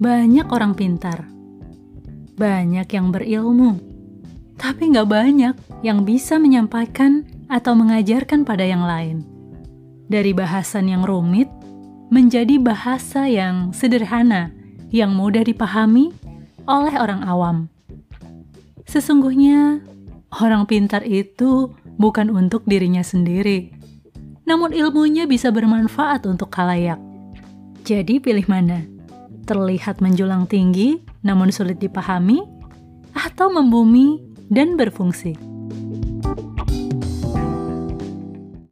banyak orang pintar, banyak yang berilmu, tapi nggak banyak yang bisa menyampaikan atau mengajarkan pada yang lain. Dari bahasan yang rumit menjadi bahasa yang sederhana, yang mudah dipahami oleh orang awam. Sesungguhnya, orang pintar itu bukan untuk dirinya sendiri, namun ilmunya bisa bermanfaat untuk kalayak. Jadi, pilih mana? Terlihat menjulang tinggi namun sulit dipahami, atau membumi dan berfungsi.